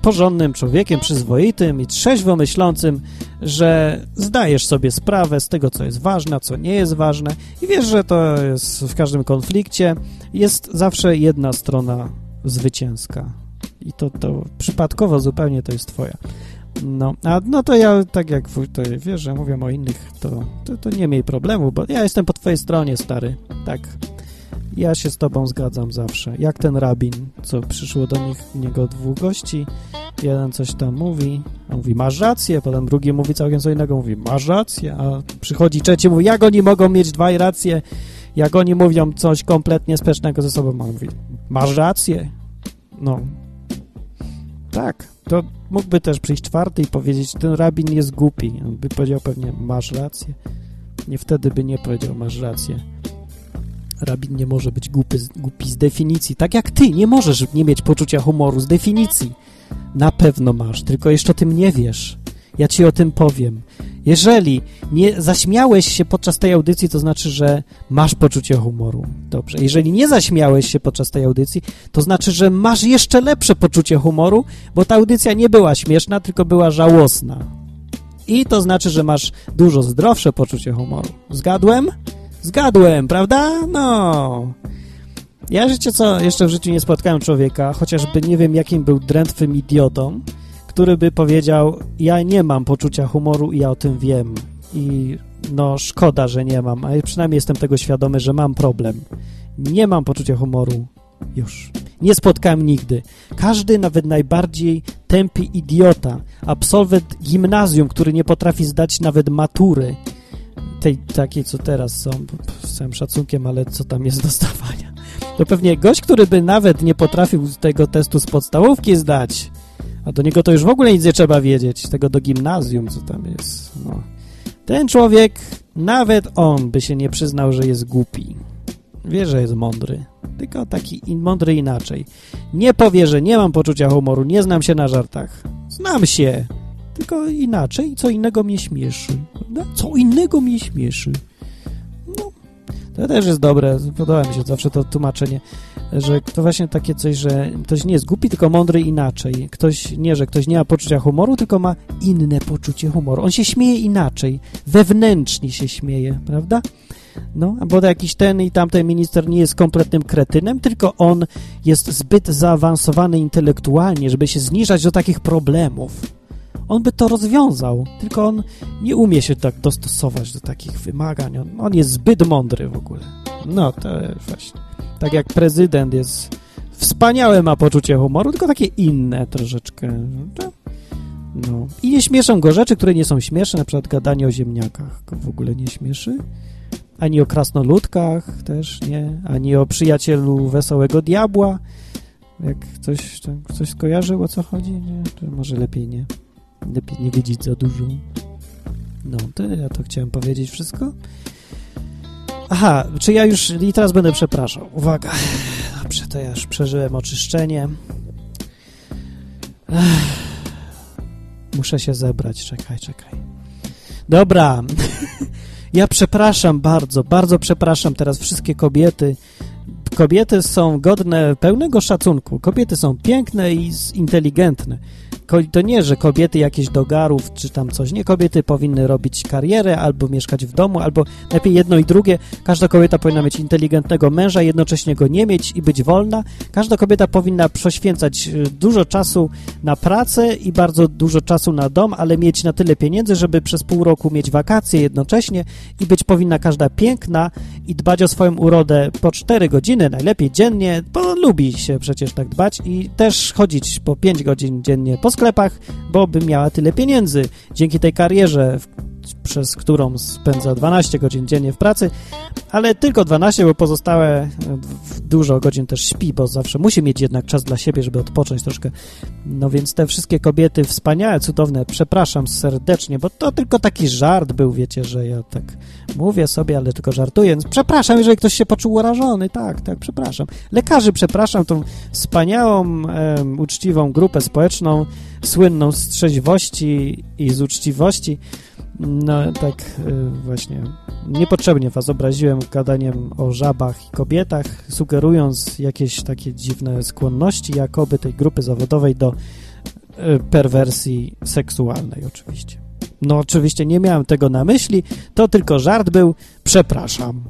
porządnym człowiekiem, przyzwoitym i trzeźwo myślącym, że zdajesz sobie sprawę z tego, co jest ważne, co nie jest ważne i wiesz, że to jest w każdym konflikcie jest zawsze jedna strona zwycięska i to, to przypadkowo zupełnie to jest twoja. No, a no to ja, tak jak tutaj wiesz, że mówię o innych, to, to, to nie miej problemu, bo ja jestem po twojej stronie, stary. Tak. Ja się z tobą zgadzam zawsze. Jak ten rabin, co przyszło do nich, niego dwóch gości, jeden coś tam mówi, a mówi, masz rację, potem drugi mówi całkiem co innego, mówi, masz rację, a przychodzi trzeci, mówi, jak oni mogą mieć dwa racje, jak oni mówią coś kompletnie sprzecznego ze sobą, a mówi, masz rację. No. Tak, to mógłby też przyjść czwarty i powiedzieć, ten rabin jest głupi. On by powiedział pewnie, masz rację. Nie wtedy by nie powiedział, masz rację. Rabin nie może być głupi, głupi z definicji. Tak jak ty nie możesz nie mieć poczucia humoru z definicji. Na pewno masz, tylko jeszcze o tym nie wiesz. Ja ci o tym powiem. Jeżeli nie zaśmiałeś się podczas tej audycji, to znaczy, że masz poczucie humoru. Dobrze. Jeżeli nie zaśmiałeś się podczas tej audycji, to znaczy, że masz jeszcze lepsze poczucie humoru, bo ta audycja nie była śmieszna, tylko była żałosna. I to znaczy, że masz dużo zdrowsze poczucie humoru. Zgadłem? Zgadłem, prawda? No. Ja życie co, jeszcze w życiu nie spotkałem człowieka, chociażby nie wiem jakim był drętwym idiotą, który by powiedział, ja nie mam poczucia humoru i ja o tym wiem. I no szkoda, że nie mam, ale przynajmniej jestem tego świadomy, że mam problem. Nie mam poczucia humoru. Już. Nie spotkałem nigdy. Każdy, nawet najbardziej tępy idiota, absolwent gimnazjum, który nie potrafi zdać nawet matury, tej takiej, co teraz są, z całym szacunkiem, ale co tam jest do zdawania. To pewnie gość, który by nawet nie potrafił tego testu z podstawówki zdać, a do niego to już w ogóle nic nie trzeba wiedzieć, tego do gimnazjum, co tam jest. No. Ten człowiek, nawet on by się nie przyznał, że jest głupi. Wie, że jest mądry, tylko taki mądry inaczej. Nie powie, że nie mam poczucia humoru, nie znam się na żartach. Znam się, tylko inaczej, co innego mnie śmieszy. Co innego mnie śmieszy. No, to też jest dobre, podoba mi się zawsze to tłumaczenie, że to właśnie takie coś, że ktoś nie jest głupi, tylko mądry inaczej. Ktoś, nie, że ktoś nie ma poczucia humoru, tylko ma inne poczucie humoru. On się śmieje inaczej, wewnętrznie się śmieje, prawda? No, bo jakiś ten i tamten minister nie jest kompletnym kretynem, tylko on jest zbyt zaawansowany intelektualnie, żeby się zniżać do takich problemów on by to rozwiązał, tylko on nie umie się tak dostosować do takich wymagań. On, on jest zbyt mądry w ogóle. No, to właśnie. Tak jak prezydent jest wspaniałe ma poczucie humoru, tylko takie inne troszeczkę. No. I nie śmieszą go rzeczy, które nie są śmieszne, na przykład gadanie o ziemniakach go w ogóle nie śmieszy. Ani o krasnoludkach też nie, ani o przyjacielu wesołego diabła. Jak coś, coś skojarzył, o co chodzi? Nie, to może lepiej nie. Lepiej nie wiedzieć za dużo. No, to ja to chciałem powiedzieć wszystko. Aha, czy ja już... I teraz będę przepraszał. Uwaga. Dobrze, to ja już przeżyłem oczyszczenie. Ech. Muszę się zebrać. Czekaj, czekaj. Dobra. ja przepraszam bardzo, bardzo przepraszam teraz wszystkie kobiety. Kobiety są godne pełnego szacunku. Kobiety są piękne i inteligentne to nie, że kobiety jakieś do garów czy tam coś. Nie, kobiety powinny robić karierę albo mieszkać w domu, albo lepiej jedno i drugie. Każda kobieta powinna mieć inteligentnego męża, jednocześnie go nie mieć i być wolna. Każda kobieta powinna poświęcać y, dużo czasu na pracę i bardzo dużo czasu na dom, ale mieć na tyle pieniędzy, żeby przez pół roku mieć wakacje jednocześnie i być powinna każda piękna i dbać o swoją urodę po 4 godziny, najlepiej dziennie, bo lubi się przecież tak dbać i też chodzić po 5 godzin dziennie po sklepach, bo by miała tyle pieniędzy. Dzięki tej karierze, przez którą spędza 12 godzin dziennie w pracy, ale tylko 12, bo pozostałe e, dużo godzin też śpi, bo zawsze musi mieć jednak czas dla siebie, żeby odpocząć troszkę. No więc te wszystkie kobiety wspaniałe, cudowne, przepraszam serdecznie, bo to tylko taki żart był, wiecie, że ja tak mówię sobie, ale tylko żartuję. Przepraszam, jeżeli ktoś się poczuł urażony, tak, tak, przepraszam. Lekarzy przepraszam, tą wspaniałą, um, uczciwą grupę społeczną, słynną z trzeźwości i z uczciwości, no tak y, właśnie niepotrzebnie was obraziłem gadaniem o żabach i kobietach, sugerując jakieś takie dziwne skłonności jakoby tej grupy zawodowej do y, perwersji seksualnej oczywiście. No oczywiście nie miałem tego na myśli, to tylko żart był, przepraszam.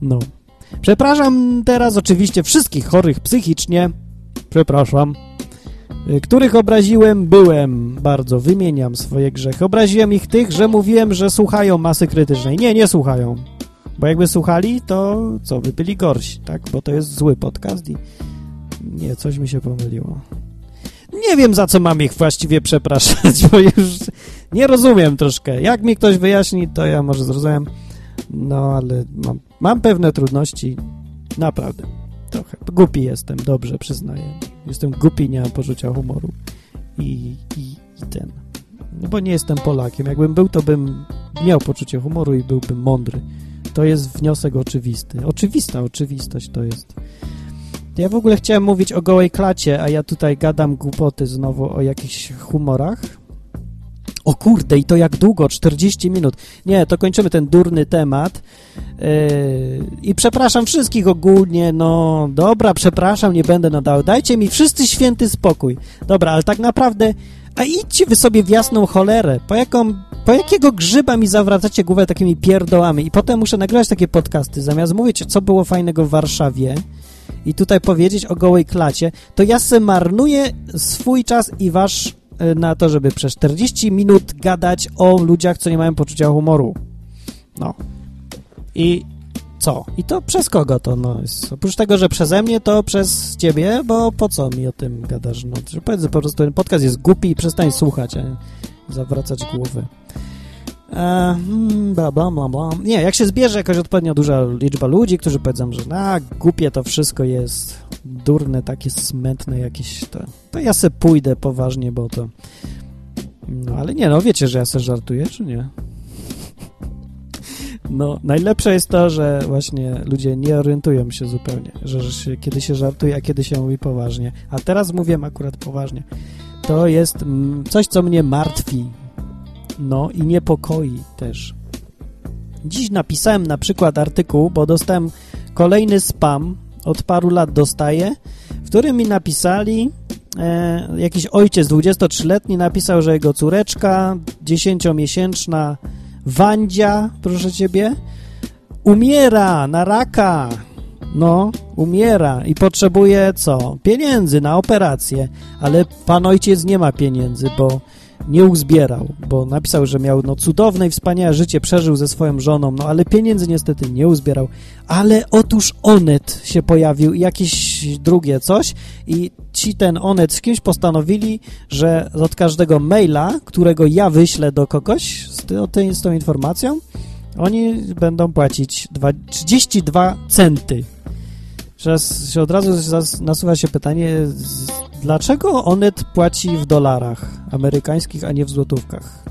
No. Przepraszam teraz oczywiście wszystkich chorych psychicznie, przepraszam. Y, których obraziłem, byłem, bardzo wymieniam swoje grzechy. Obraziłem ich tych, że mówiłem, że słuchają masy krytycznej. Nie, nie słuchają. Bo jakby słuchali, to co, by byli gorsi, tak? Bo to jest zły podcast i nie, coś mi się pomyliło. Nie wiem, za co mam ich właściwie przepraszać, bo już nie rozumiem troszkę. Jak mi ktoś wyjaśni, to ja może zrozumiem. No, ale mam, mam pewne trudności, naprawdę. Trochę. Głupi jestem, dobrze, przyznaję. Jestem głupi, nie mam poczucia humoru. I, i, i ten. No bo nie jestem Polakiem. Jakbym był, to bym miał poczucie humoru i byłbym mądry. To jest wniosek oczywisty. Oczywista oczywistość to jest. Ja w ogóle chciałem mówić o gołej klacie, a ja tutaj gadam głupoty znowu o jakichś humorach. O kurde, i to jak długo? 40 minut. Nie, to kończymy ten durny temat. Yy, I przepraszam wszystkich ogólnie, no dobra, przepraszam, nie będę nadał. Dajcie mi wszyscy święty spokój. Dobra, ale tak naprawdę, a idźcie wy sobie w jasną cholerę. Po, jaką, po jakiego grzyba mi zawracacie głowę takimi pierdołami? I potem muszę nagrywać takie podcasty, zamiast mówić, co było fajnego w Warszawie i tutaj powiedzieć o gołej klacie, to ja se marnuję swój czas i wasz na to, żeby przez 40 minut gadać o ludziach, co nie mają poczucia humoru. No. I co? I to przez kogo to? No, jest, oprócz tego, że przeze mnie, to przez ciebie, bo po co mi o tym gadasz? No, powiedz po prostu, ten podcast jest głupi i przestań słuchać, a zawracać głowy. E, hmm, bla, bla, bla, bla. Nie, jak się zbierze jakaś odpowiednio duża liczba ludzi, którzy powiedzą, że na głupie to wszystko jest, durne, takie smętne jakieś, to, to ja se pójdę poważnie, bo to... No, ale nie, no wiecie, że ja se żartuję, czy nie? No, najlepsze jest to, że właśnie ludzie nie orientują się zupełnie, że, że kiedy się żartuje, a kiedy się mówi poważnie. A teraz mówię akurat poważnie. To jest mm, coś, co mnie martwi, no i niepokoi też. Dziś napisałem na przykład artykuł, bo dostałem kolejny spam, od paru lat dostaję, w którym mi napisali, e, jakiś ojciec 23-letni napisał, że jego córeczka, 10-miesięczna Wandzia, proszę ciebie, umiera na raka. No, umiera i potrzebuje co? Pieniędzy na operację, ale pan ojciec nie ma pieniędzy, bo nie uzbierał, bo napisał, że miał no cudowne i wspaniałe życie, przeżył ze swoją żoną, no ale pieniędzy niestety nie uzbierał. Ale otóż Onet się pojawił jakieś drugie coś i ci ten Onet z kimś postanowili, że od każdego maila, którego ja wyślę do kogoś z, ty, z tą informacją, oni będą płacić dwa, 32 centy. Teraz się od razu nasuwa się pytanie, dlaczego Onet płaci w dolarach amerykańskich, a nie w złotówkach?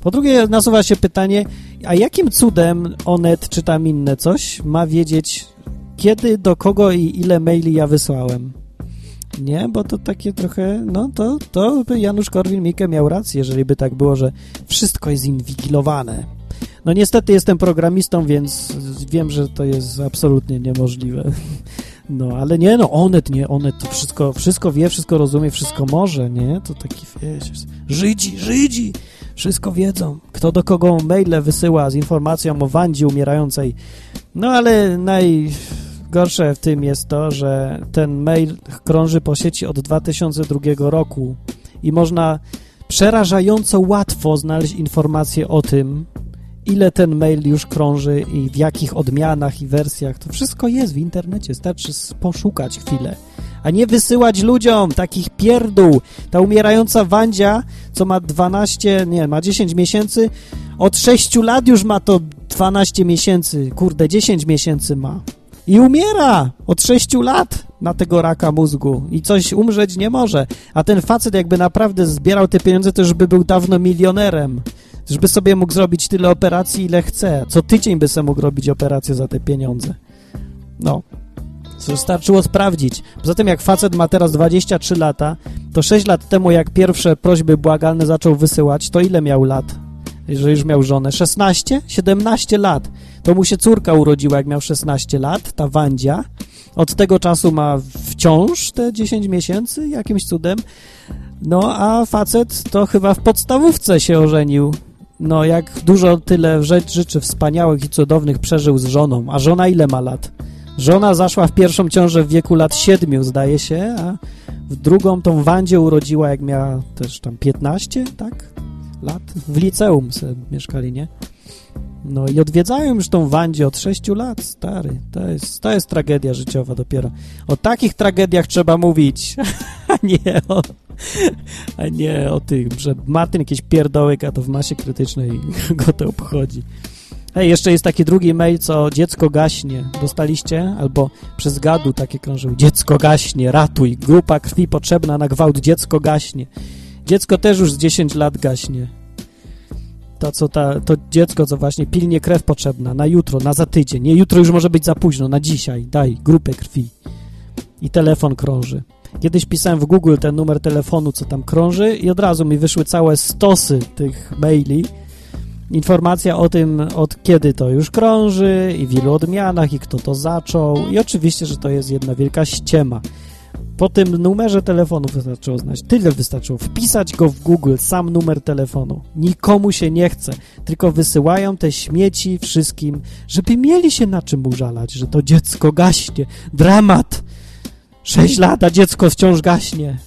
Po drugie, nasuwa się pytanie, a jakim cudem Onet, czy tam inne coś, ma wiedzieć, kiedy, do kogo i ile maili ja wysłałem? Nie, bo to takie trochę, no to, to by Janusz Korwin-Mikke miał rację, jeżeli by tak było, że wszystko jest inwigilowane. No niestety jestem programistą, więc wiem, że to jest absolutnie niemożliwe. No, ale nie, no Onet, nie, Onet to wszystko, wszystko wie, wszystko rozumie, wszystko może, nie? To taki, wiesz, Żydzi, Żydzi, wszystko wiedzą. Kto do kogo maile wysyła z informacją o Wandzie umierającej. No, ale najgorsze w tym jest to, że ten mail krąży po sieci od 2002 roku i można przerażająco łatwo znaleźć informacje o tym, ile ten mail już krąży i w jakich odmianach i wersjach. To wszystko jest w internecie, wystarczy poszukać chwilę. A nie wysyłać ludziom takich pierdół. Ta umierająca Wandzia, co ma 12, nie, ma 10 miesięcy, od 6 lat już ma to 12 miesięcy, kurde, 10 miesięcy ma. I umiera od 6 lat na tego raka mózgu i coś umrzeć nie może. A ten facet jakby naprawdę zbierał te pieniądze, to już by był dawno milionerem żeby sobie mógł zrobić tyle operacji, ile chce. Co tydzień by sobie mógł robić operację za te pieniądze. No. Wystarczyło sprawdzić. Poza tym, jak facet ma teraz 23 lata, to 6 lat temu, jak pierwsze prośby błagalne zaczął wysyłać, to ile miał lat? Jeżeli już miał żonę? 16? 17 lat. To mu się córka urodziła, jak miał 16 lat, ta Wandzia. Od tego czasu ma wciąż te 10 miesięcy, jakimś cudem. No, a facet to chyba w podstawówce się ożenił. No, jak dużo tyle rzeczy wspaniałych i cudownych przeżył z żoną. A żona ile ma lat? Żona zaszła w pierwszą ciążę w wieku lat siedmiu, zdaje się, a w drugą tą Wandzie urodziła, jak miała też tam 15, tak? Lat. W liceum mieszkali, nie? No i odwiedzają już tą Wandzie od 6 lat, stary. To jest, to jest tragedia życiowa dopiero. O takich tragediach trzeba mówić, a nie o, a nie o tym, że Martin jakiś pierdołek, a to w masie krytycznej go to obchodzi. Hej, jeszcze jest taki drugi mail, co dziecko gaśnie. Dostaliście? Albo przez gadu takie krążyły. Dziecko gaśnie, ratuj. Grupa krwi potrzebna na gwałt. Dziecko gaśnie. Dziecko też już z 10 lat gaśnie co ta, to dziecko, co właśnie pilnie krew potrzebna, na jutro, na za tydzień. Nie, jutro już może być za późno, na dzisiaj. Daj grupę krwi. I telefon krąży. Kiedyś pisałem w Google ten numer telefonu, co tam krąży i od razu mi wyszły całe stosy tych maili. Informacja o tym, od kiedy to już krąży i w ilu odmianach i kto to zaczął. I oczywiście, że to jest jedna wielka ściema. Po tym numerze telefonu wystarczyło znać. Tyle wystarczyło. Wpisać go w Google, sam numer telefonu. Nikomu się nie chce, tylko wysyłają te śmieci wszystkim, żeby mieli się na czym użalać, że to dziecko gaśnie. Dramat! Sześć lat, a dziecko wciąż gaśnie.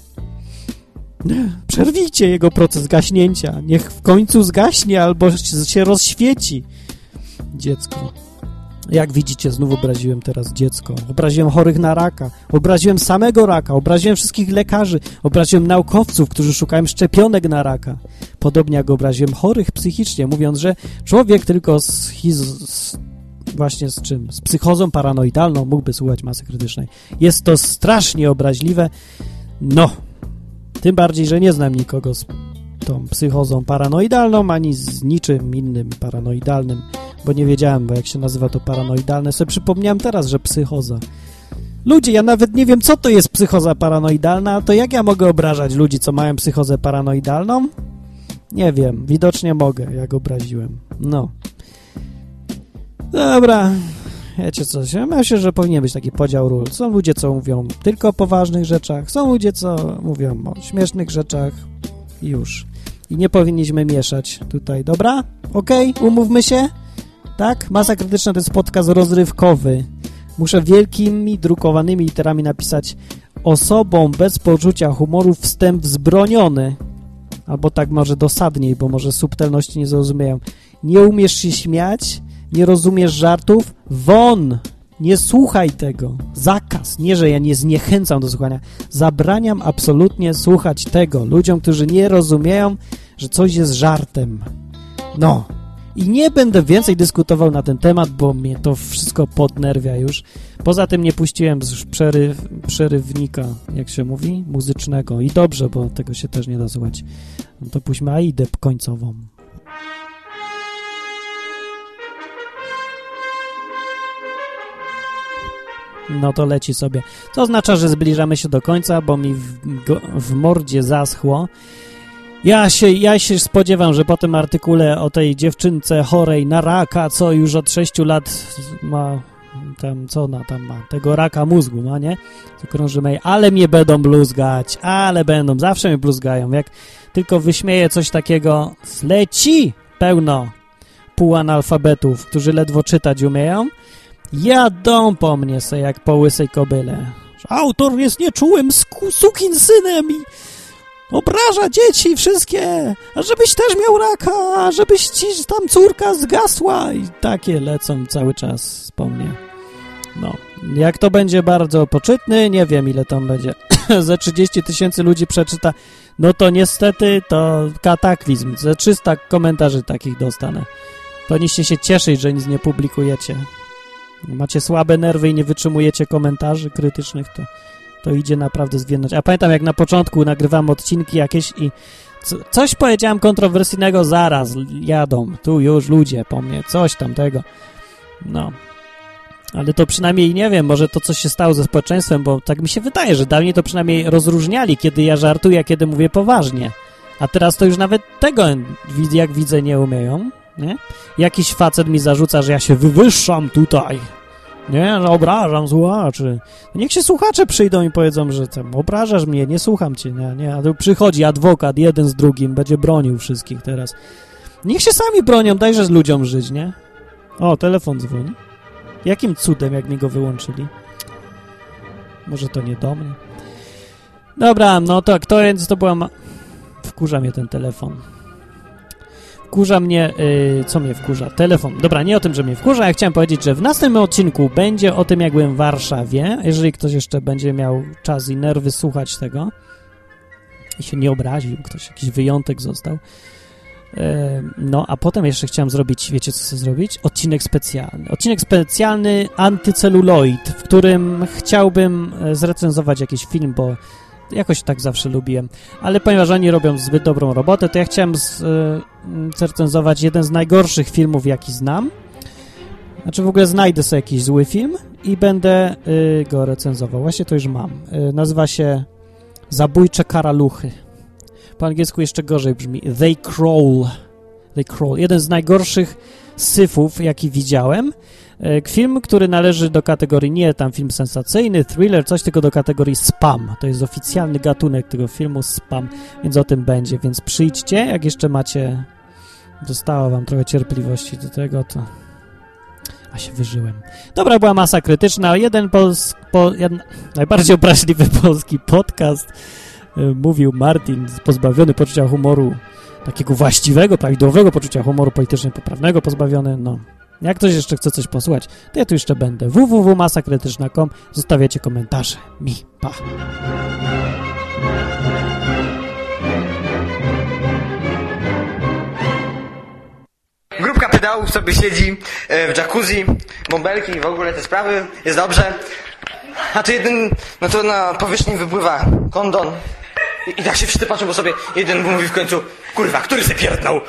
Przerwijcie jego proces gaśnięcia. Niech w końcu zgaśnie albo się rozświeci. Dziecko. Jak widzicie, znów obraziłem teraz dziecko. Obraziłem chorych na raka. Obraziłem samego raka. Obraziłem wszystkich lekarzy. Obraziłem naukowców, którzy szukają szczepionek na raka. Podobnie jak obraziłem chorych psychicznie, mówiąc, że człowiek tylko z, z właśnie z czym? Z psychozą paranoidalną mógłby słuchać masy krytycznej. Jest to strasznie obraźliwe. No, tym bardziej, że nie znam nikogo z tą psychozą paranoidalną, ani z niczym innym paranoidalnym, bo nie wiedziałem, bo jak się nazywa to paranoidalne, sobie przypomniałem teraz, że psychoza. Ludzie, ja nawet nie wiem, co to jest psychoza paranoidalna, to jak ja mogę obrażać ludzi, co mają psychozę paranoidalną? Nie wiem, widocznie mogę, jak obraziłem. No. Dobra, wiecie coś, ja myślę, że powinien być taki podział ról. Są ludzie, co mówią tylko o poważnych rzeczach, są ludzie, co mówią o śmiesznych rzeczach i już. I nie powinniśmy mieszać tutaj, dobra? Okej? Okay? Umówmy się? Tak? Masa krytyczna to jest podcast rozrywkowy. Muszę wielkimi, drukowanymi literami napisać osobom bez poczucia humoru wstęp wzbroniony. albo tak może dosadniej, bo może subtelności nie zrozumieją. Nie umiesz się śmiać, nie rozumiesz żartów, won! Nie słuchaj tego. Zakaz. Nie, że ja nie zniechęcam do słuchania. Zabraniam absolutnie słuchać tego ludziom, którzy nie rozumieją, że coś jest żartem. No. I nie będę więcej dyskutował na ten temat, bo mnie to wszystko podnerwia już. Poza tym nie puściłem już przeryw, przerywnika, jak się mówi, muzycznego. I dobrze, bo tego się też nie da słuchać. No to puśćmy Aidę końcową. No to leci sobie. To oznacza, że zbliżamy się do końca, bo mi w, w mordzie zaschło. Ja się, ja się spodziewam, że po tym artykule o tej dziewczynce chorej na raka, co już od 6 lat ma tam, co ona tam ma, tego raka mózgu ma, nie? To krąży mail, ale mnie będą bluzgać, ale będą, zawsze mnie bluzgają. Jak tylko wyśmieję coś takiego, leci pełno półanalfabetów, którzy ledwo czytać umieją, jadą po mnie se jak po łysej kobyle. Autor jest nieczułym sukin synem i obraża dzieci wszystkie, a żebyś też miał raka, a żebyś ci tam córka zgasła i takie lecą cały czas po mnie. No, jak to będzie bardzo poczytny, nie wiem ile tam będzie. Ze 30 tysięcy ludzi przeczyta, no to niestety to kataklizm. Ze 300 komentarzy takich dostanę. Powinniście się cieszyć, że nic nie publikujecie. Macie słabe nerwy i nie wytrzymujecie komentarzy krytycznych, to to idzie naprawdę zwiędnąć. A pamiętam, jak na początku nagrywam odcinki jakieś i co, coś powiedziałem kontrowersyjnego, zaraz jadą, tu już ludzie po mnie, coś tamtego. No. Ale to przynajmniej, nie wiem, może to coś się stało ze społeczeństwem, bo tak mi się wydaje, że dawniej to przynajmniej rozróżniali, kiedy ja żartuję, a kiedy mówię poważnie. A teraz to już nawet tego, jak widzę, nie umieją, nie? Jakiś facet mi zarzuca, że ja się wywyższam tutaj, nie, że obrażam słuchaczy. Niech się słuchacze przyjdą i powiedzą, że tam obrażasz mnie, nie słucham cię, nie, nie. A tu przychodzi adwokat jeden z drugim, będzie bronił wszystkich teraz. Niech się sami bronią, dajże z ludziom żyć, nie? O, telefon dzwoni. Jakim cudem, jak mi go wyłączyli? Może to nie do mnie? Dobra, no tak, to to była... Ma... Wkurza mnie ten telefon wkurza mnie, yy, co mnie wkurza? Telefon. Dobra, nie o tym, że mnie wkurza, ja chciałem powiedzieć, że w następnym odcinku będzie o tym, jak byłem w Warszawie, jeżeli ktoś jeszcze będzie miał czas i nerwy słuchać tego i się nie obraził, ktoś jakiś wyjątek został. Yy, no, a potem jeszcze chciałem zrobić, wiecie co chcę zrobić? Odcinek specjalny. Odcinek specjalny antyceluloid, w którym chciałbym e, zrecenzować jakiś film, bo jakoś tak zawsze lubiłem. Ale ponieważ oni robią zbyt dobrą robotę, to ja chciałem z, y, jeden z najgorszych filmów, jaki znam. Znaczy w ogóle znajdę sobie jakiś zły film i będę y, go recenzował. Właśnie to już mam. Y, nazywa się Zabójcze karaluchy. Po angielsku jeszcze gorzej brzmi They Crawl. They Crawl. Jeden z najgorszych syfów, jaki widziałem. E, film, który należy do kategorii nie tam film sensacyjny, thriller, coś tylko do kategorii spam. To jest oficjalny gatunek tego filmu spam, więc o tym będzie. Więc przyjdźcie, jak jeszcze macie. Zostało wam trochę cierpliwości do tego, to. A się wyżyłem. Dobra, była masa krytyczna. Jeden pols... Po... Najbardziej obraźliwy polski podcast e, mówił Martin, pozbawiony poczucia humoru, takiego właściwego, prawidłowego poczucia humoru politycznie poprawnego, pozbawiony, no. Jak ktoś jeszcze chce coś posłuchać, to ja tu jeszcze będę. www.masakrytyczna.com Zostawiacie komentarze. Mi. Pa. Grupka pedałów sobie siedzi e, w jacuzzi, bąbelki i w ogóle te sprawy, jest dobrze. A tu jeden, no to na powierzchni wypływa kondon. I, i tak się wszyscy patrzą, bo sobie jeden mówi w końcu, kurwa, który se pierdnął?